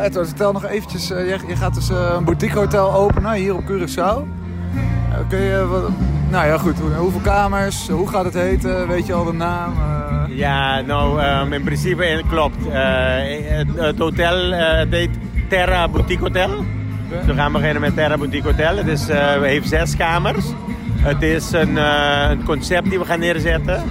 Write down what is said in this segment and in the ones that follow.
Uh, Edward, vertel nog eventjes. je, je, gaat dus een boutique hotel openen hier op Curaçao. kun je, wat, nou ja goed, hoeveel kamers, hoe gaat het heten, weet je al de naam? Ja, nou um, in principe klopt. Het, het, hotel heet Terra Boutique Hotel. Dus we gaan beginnen met Terra Boutique Hotel. Het is, heeft zes kamers. Het is een, een concept die we gaan neerzetten.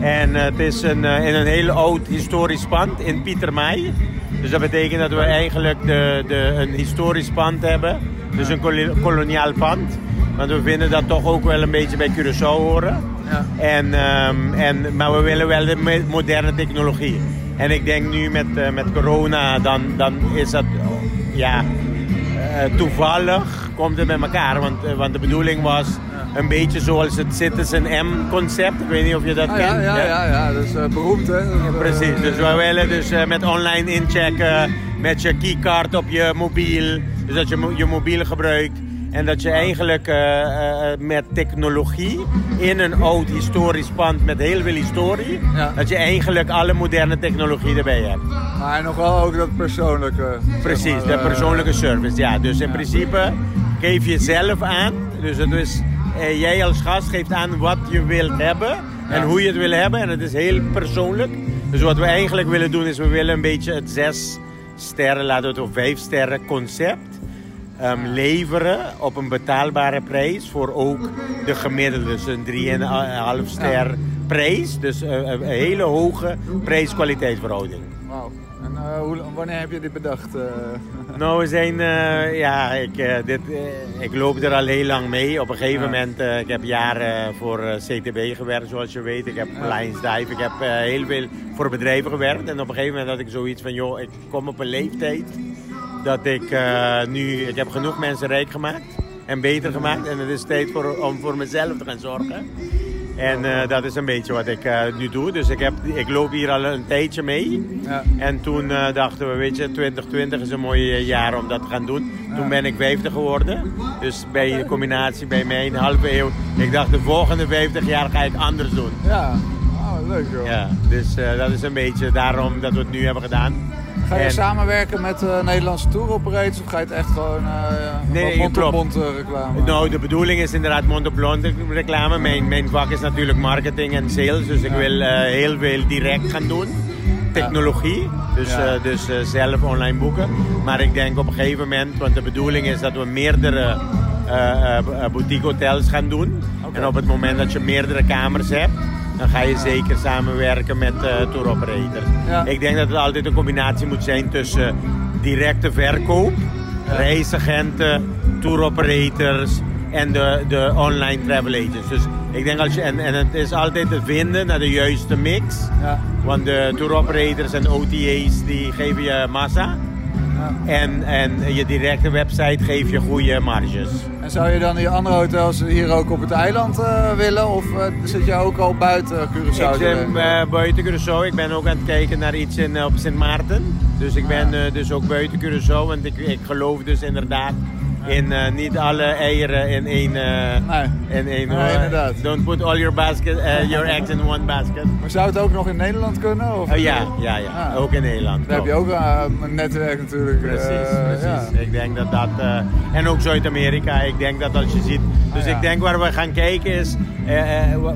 En het is een, in een heel oud historisch pand in Pietermaai. Dus dat betekent dat we eigenlijk de, de, een historisch pand hebben. Dus een koloniaal pand. Want we vinden dat toch ook wel een beetje bij Curaçao horen. Ja. En, um, en, maar we willen wel de moderne technologie. En ik denk nu met, uh, met corona, dan, dan is dat ja, uh, toevallig komt het bij elkaar. Want, uh, want de bedoeling was een beetje zoals het Citizen M-concept. Ik weet niet of je dat ah, kent. Ja, ja, ja, ja, dat is uh, beroemd hè. Precies, dus we willen dus uh, met online inchecken, met je keycard op je mobiel. Dus dat je je mobiel gebruikt. En dat je eigenlijk met technologie in een oud historisch pand met heel veel historie, ja. dat je eigenlijk alle moderne technologie erbij hebt. Maar nog wel ook dat persoonlijke. Precies, maar, de persoonlijke service. Ja, dus in ja. principe geef je zelf aan. Dus het is uh, jij als gast geeft aan wat je wilt hebben en hoe je het wil hebben. En het is heel persoonlijk. Dus wat we eigenlijk willen doen is we willen een beetje het zes sterren, laten we het op vijf sterren concept um, leveren op een betaalbare prijs voor ook de gemiddelde. Dus een 3,5 ster prijs. Dus uh, een hele hoge prijs-kwaliteitsverhouding. Wauw. En uh, hoe, wanneer heb je dit bedacht? Uh? Nou, we zijn, uh, ja, ik, dit, ik loop er al heel lang mee. Op een gegeven moment, ik heb jaren voor CTB gewerkt, zoals je weet. Ik heb ja. Lions Dive, ik heb heel veel voor bedrijven gewerkt. En op een gegeven moment had ik zoiets van, joh, ik kom op een leeftijd dat ik nu, ik heb genoeg mensen rijk gemaakt en beter gemaakt. En het is tijd voor, om voor mezelf te gaan zorgen. En uh, dat is een beetje wat ik uh, nu doe. Dus ik, heb, ik loop hier al een tijdje mee. Ja. En toen uh, dachten we, weet je, 2020 is een mooi jaar om dat te gaan doen. Ja. Toen ben ik 50 geworden. Dus bij de combinatie bij mij een halve eeuw. Ik dacht, de volgende 50 jaar ga ik anders doen. Ja, oh, leuk joh. Ja, dus dat is een beetje daarom dat we het nu hebben gedaan. Ga je en... samenwerken met uh, Nederlandse tour operators of ga je het echt gewoon uh, nee, mond-op-mond uh, reclame? Nou, de bedoeling is inderdaad mond-op-mond reclame. Mijn, mijn vak is natuurlijk marketing en sales, dus ik wil heel veel direct gaan doen. Technologie, dus, ja. dus zelf online boeken. Maar ik denk op een gegeven moment, want de bedoeling is dat we meerdere boutique hotels gaan doen. Okay. En op het moment dat je meerdere kamers hebt, dan ga je zeker samenwerken met uh, tour operators. Ja. Ik denk dat het altijd een combinatie moet zijn tussen directe verkoop, ja. reisagenten, tour operators en de, de online travel agents. Dus ik denk als je, en, en het is altijd te vinden naar de juiste mix. Ja. Want de tour operators en OTA's die geven je massa. En, en je directe website geeft je goede marges. En zou je dan die andere hotels hier ook op het eiland uh, willen? Of uh, zit je ook al buiten Curaçao? Ik zit uh, buiten Curaçao. Ik ben ook aan het kijken naar iets in, op Sint Maarten. Dus ik ben dus ook buiten Curaçao. Want ik, ik geloof dus inderdaad in uh, niet alle eieren in één. Uh, nee. In één nee, inderdaad. Don't put all your, basket, uh, your eggs in one basket. Maar zou het ook nog in Nederland kunnen? Of? ja, ja, ja. Ah. ook in Nederland. Daar heb je ook een netwerk natuurlijk. Precies, precies. Ja. Ik denk dat dat. en ook Zuid-Amerika. Ik denk dat als je ziet. Dus ah, ja. ik denk waar we gaan kijken is.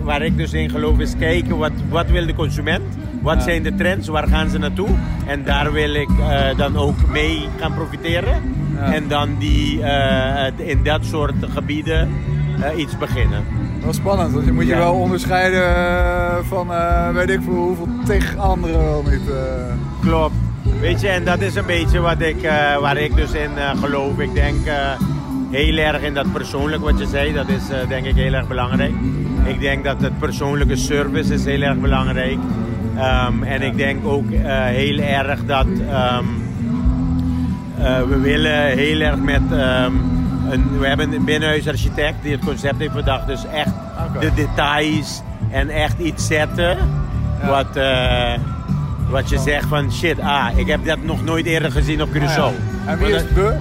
waar ik dus in geloof is kijken wat, wat wil de consument. Wat ja. zijn de trends? Waar gaan ze naartoe? En daar wil ik dan ook mee gaan profiteren. En dan die, uh, in dat soort gebieden uh, iets beginnen. Wel spannend, want je moet je ja. wel onderscheiden uh, van weet ik voor hoeveel tig anderen wel niet. Klopt. Weet je, en dat is een beetje wat ik, waar ik dus in geloof. Ik denk heel erg in dat persoonlijk wat je zei, dat is denk ik heel erg belangrijk. Ik denk dat het persoonlijke service is heel erg belangrijk. Um, en ik denk ook heel erg dat... Um, uh, we willen heel erg met. Um, een, we hebben een binnenhuisarchitect die het concept heeft bedacht. Dus echt okay. de details en echt iets zetten. Ja. Wat, uh, wat je zegt van shit, ah, ik heb dat nog nooit eerder gezien op Curaçao. Ah. En wie is we?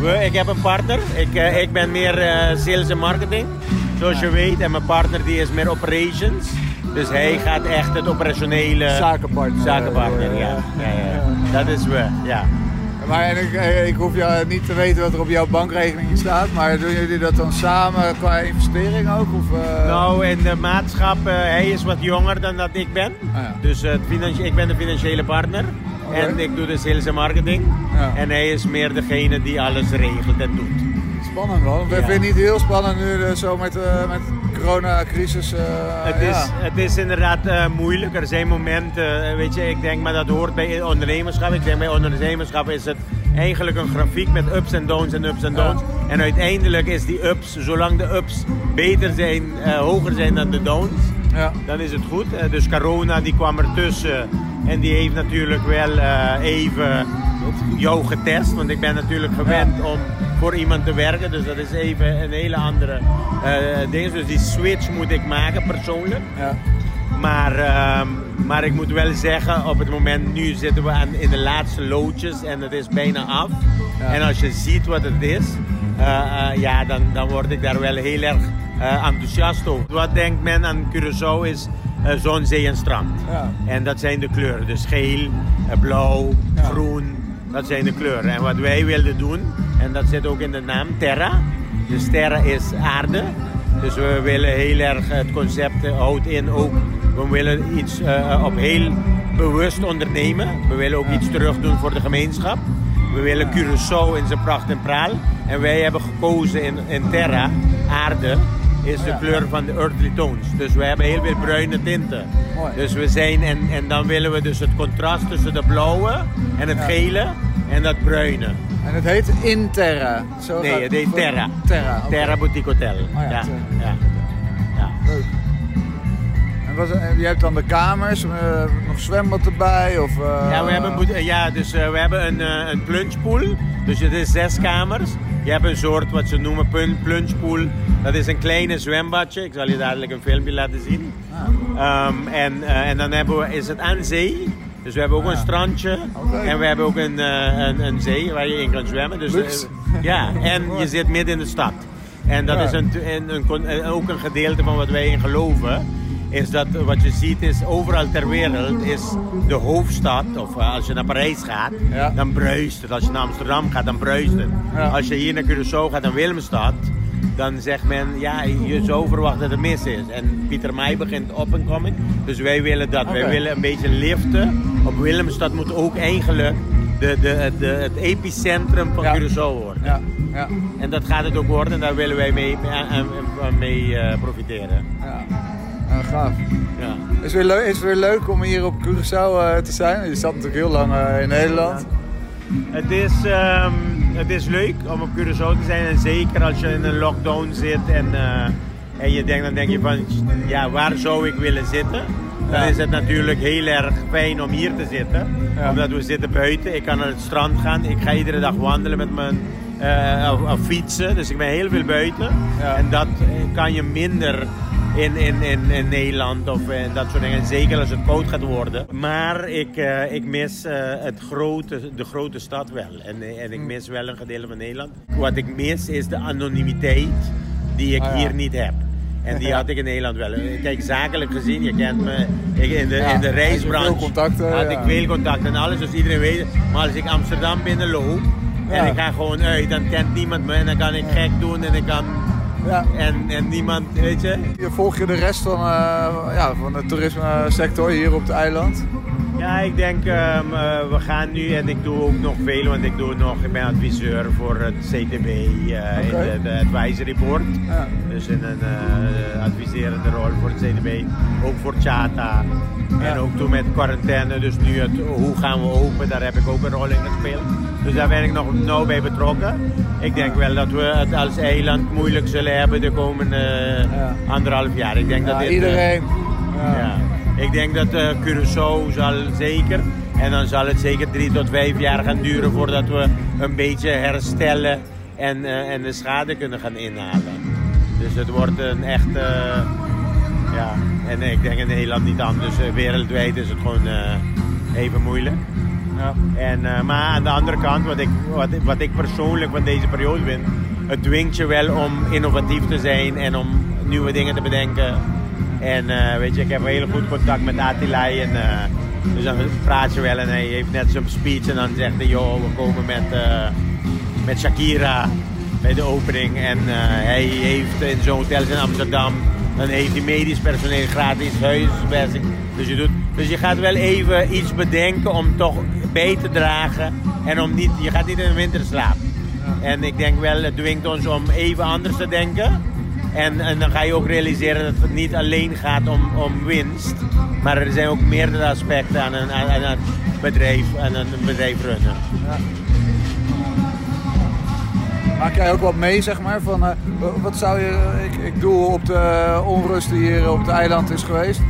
we? Ik heb een partner. Ik, uh, ik ben meer sales en marketing, zoals je weet. En mijn partner die is meer operations. Dus hij gaat echt het operationele... Zakenpartner. Zakenpartner, ja. ja, ja. Dat is we, ja. Maar ik, eh, ik hoef jou niet te weten wat er op jouw bankrekening staat, maar doen jullie dat dan samen qua investering ook? Of, uh... Nou, in de maatschap, uh, hij is wat jonger dan dat ik ben. Ah, ja. Dus uh, ik ben de financiële partner. En ik doe de sales en marketing. Ja. En hij is meer degene die alles regelt en doet. Spannend man. We Ja. vinden het niet heel spannend nu eh, zo met, eh met coronacrisis. eh, Het is, ja. het is inderdaad eh, moeilijk. Er zijn momenten, eh, weet je, ik denk, maar dat hoort bij ondernemerschap. Ik denk bij ondernemerschap is het eigenlijk een grafiek met ups en downs en ups en Ja. downs. En uiteindelijk is die ups, zolang de ups beter zijn, hoger zijn dan de downs, Ja. dan is het goed. Dus corona die kwam ertussen en die heeft natuurlijk wel even jou getest. Want ik ben natuurlijk gewend om voor iemand te werken. Dus dat is even een hele andere eh ding. Dus die switch moet ik maken persoonlijk. Ja. Maar, ehm, maar ik moet wel zeggen, op het moment nu zitten we aan, in de laatste loodjes en het is bijna af. Ja. En als je ziet wat het is, eh, eh, ja, dan, dan word ik daar wel heel erg enthousiast over. Wat denkt men aan Curaçao is zon, zee en strand. Ja. En dat zijn de kleuren. Dus geel, blauw, groen, dat zijn de kleuren. En wat wij wilden doen, en dat zit ook in de naam, Terra. Dus Terra is aarde. Dus we willen heel erg het concept eh, houdt in ook. We willen iets eh, op heel bewust ondernemen. We willen ook iets terug doen voor de gemeenschap. We willen Curaçao in zijn pracht en praal. En wij hebben gekozen in, in Terra, aarde, is de kleur van de earthly tones. Dus we hebben heel veel bruine tinten. Mooi. Dus we zijn, en, en dan willen we dus het contrast tussen de blauwe en het gele en dat bruine. En het heet Interra. Zo Nee, het heet Terra. Terra. Terra Boutique Hotel. Oh ja, ja, ja, ja. Leuk. En wat, en je hebt dan de kamers, eh, nog zwembad erbij? Of, eh, Ja, we hebben, een ja, dus, eh, we hebben een, eh, een plungepool. Dus het is zes kamers. Je hebt een soort wat ze noemen plun- plungepool. Dat is een kleine zwembadje. Ik zal je dadelijk een filmpje laten zien. Ah, Ehm, en, eh, en dan hebben we, is het aan zee. Dus we hebben ook een strandje. En we hebben ook een, eh, een, een zee waar je in kan zwemmen. Dus, eh, ja, en je zit midden in de stad. En dat is een, een, eh, ook een gedeelte van wat wij in geloven. Is dat wat je ziet is overal ter wereld is de hoofdstad. Of als je naar Parijs gaat, dan bruist het. Als je naar Amsterdam gaat, dan bruist het. Als je hier naar Curaçao gaat, naar Willemstad. Dan zegt men, ja, je zou verwachten dat het mis is. En Pieter Meij begint op en coming. Dus wij willen dat. Wij willen een beetje liften. Op Willemstad moet ook eigenlijk de, de, de, het epicentrum van Ja. Curaçao worden. ja, ja, En dat gaat het ook worden. En daar willen wij mee, mee, mee, mee, eh, profiteren. ja. Ja, gaaf. Ja. Is het weer, leuk, is weer leuk om hier op Curaçao eh, te zijn? Je zat natuurlijk heel lang eh, in Nederland. Het is, ehm, het is leuk om op Curaçao te zijn. En zeker als je in een lockdown zit en, eh, en je denkt, dan denk je van, ja, waar zou ik willen zitten? Dan Ja. is het natuurlijk heel erg fijn om hier te zitten. Ja. Omdat we zitten buiten. Ik kan naar het strand gaan. Ik ga iedere dag wandelen met mijn eh, of, of fietsen. Dus ik ben heel veel buiten. Ja. En dat eh, kan je minder in, in, in, in Nederland of eh, dat soort dingen. En zeker als het koud gaat worden. Maar ik, eh, ik mis eh, het grote, de grote stad wel. En, en ik mis wel een gedeelte van Nederland. Wat ik mis is de anonimiteit die ik Ah, ja. hier niet heb. En die had ik in Nederland wel. Kijk, zakelijk gezien, je kent me. Ik, in de, Ja, in de had reisbranche veel contacten, had ja. ik veel contact en alles. Dus iedereen weet. Maar als ik Amsterdam binnenloop en ik ga gewoon uit, dan kent niemand me. En dan kan ik gek doen en ik kan... Ja. En, en niemand, weet je? Hier Volg je de rest van, eh, ja, van de toerisme sector hier op het eiland? Ja, ik denk, ehm, eh, we gaan nu en ik doe ook nog veel, want ik doe nog, ik ben adviseur voor het CTB eh, in de, de advisory board. Ja. Dus in een eh, adviserende rol voor het CTB, ook voor Chata. Ja. En ook toen met quarantaine, dus nu het hoe gaan we open, daar heb ik ook een rol in gespeeld. Dus daar ben ik nog nauw bij betrokken. Ik denk wel dat we het als eiland moeilijk zullen hebben de komende Ja. anderhalf jaar. Ik denk dat dit, iedereen. Ja. Ik denk dat eh Curaçao zal zeker, en dan zal het zeker drie tot vijf jaar gaan duren voordat we een beetje herstellen en, eh, en de schade kunnen gaan inhalen. Dus het wordt een echt, eh, ja, en ik denk in Nederland niet anders, wereldwijd is het gewoon even moeilijk. Ja. En, maar aan de andere kant, wat ik, wat, wat ik persoonlijk van deze periode vind, het dwingt je wel om innovatief te zijn en om nieuwe dingen te bedenken. En eh, weet je, ik heb heel goed contact met Atilai en, eh, Dus dan praat je wel en hij heeft net zo'n speech en dan zegt hij, joh, we komen met, uh, met Shakira bij de opening. En hij heeft in zo'n hotel in Amsterdam, dan heeft hij medisch personeel gratis huisvesting. Dus je, doet, dus je gaat wel even iets bedenken om toch bij te dragen en om niet, je gaat niet in de winter slapen. En ik denk wel, het dwingt ons om even anders te denken. En, en dan ga je ook realiseren dat het niet alleen gaat om, om winst. Maar er zijn ook meerdere aspecten aan een, aan, een bedrijf, aan een bedrijf runnen. Ja. Maak jij ook wat mee, zeg maar? Van, uh, wat zou je, ik, ik doe op de onrust die hier op het eiland is geweest.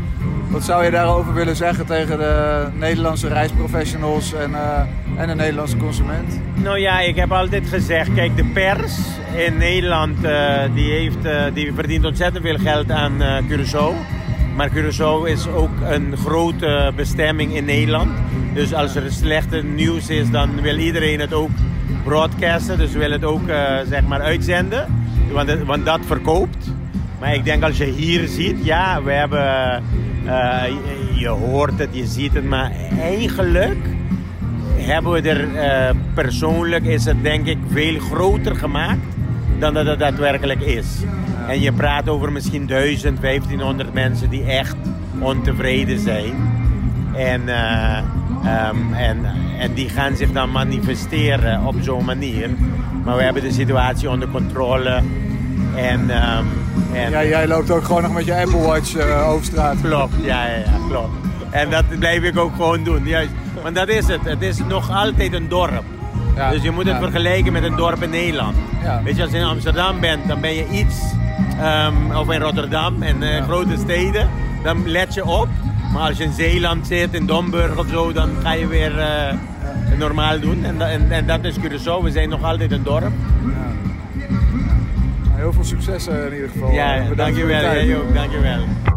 Wat zou je daarover willen zeggen tegen de Nederlandse reisprofessionals en, uh, en de Nederlandse consument? Nou ja, ik heb altijd gezegd, kijk, de pers in Nederland uh, die heeft, uh, die verdient ontzettend veel geld aan Curaçao. Maar Curaçao is ook een grote bestemming in Nederland. Dus als er slechte nieuws is, dan wil iedereen het ook broadcasten. Dus wil het ook zeg maar uitzenden. Want, want dat verkoopt. Maar ik denk als je hier ziet, ja, we hebben uh, je, hoort het, je ziet het, maar eigenlijk hebben we er uh, persoonlijk is het denk ik veel groter gemaakt dan dat het daadwerkelijk is. En je praat over misschien 1000, 1500 mensen die echt ontevreden zijn. En, uh, um, en, en die gaan zich dan manifesteren op zo'n manier. Maar we hebben de situatie onder controle. En um, en... Ja, jij loopt ook gewoon nog met je Apple Watch uh, over straat. Klopt, ja, ja, ja, klopt. En dat blijf ik ook gewoon doen. Juist. Want dat is het. Het is nog altijd een dorp. Ja, dus je moet het ja. vergelijken met een dorp in Nederland. Ja. Weet je, als je in Amsterdam bent, dan ben je iets... Um, of in Rotterdam en uh, grote steden, dan let je op. Maar als je in Zeeland zit, in Domburg of zo, dan ga je weer uh, normaal doen. En, en, en, dat is Curaçao. We zijn nog altijd een dorp heel veel succes in ieder geval. Ja, dankjewel. Jij ook, dankjewel.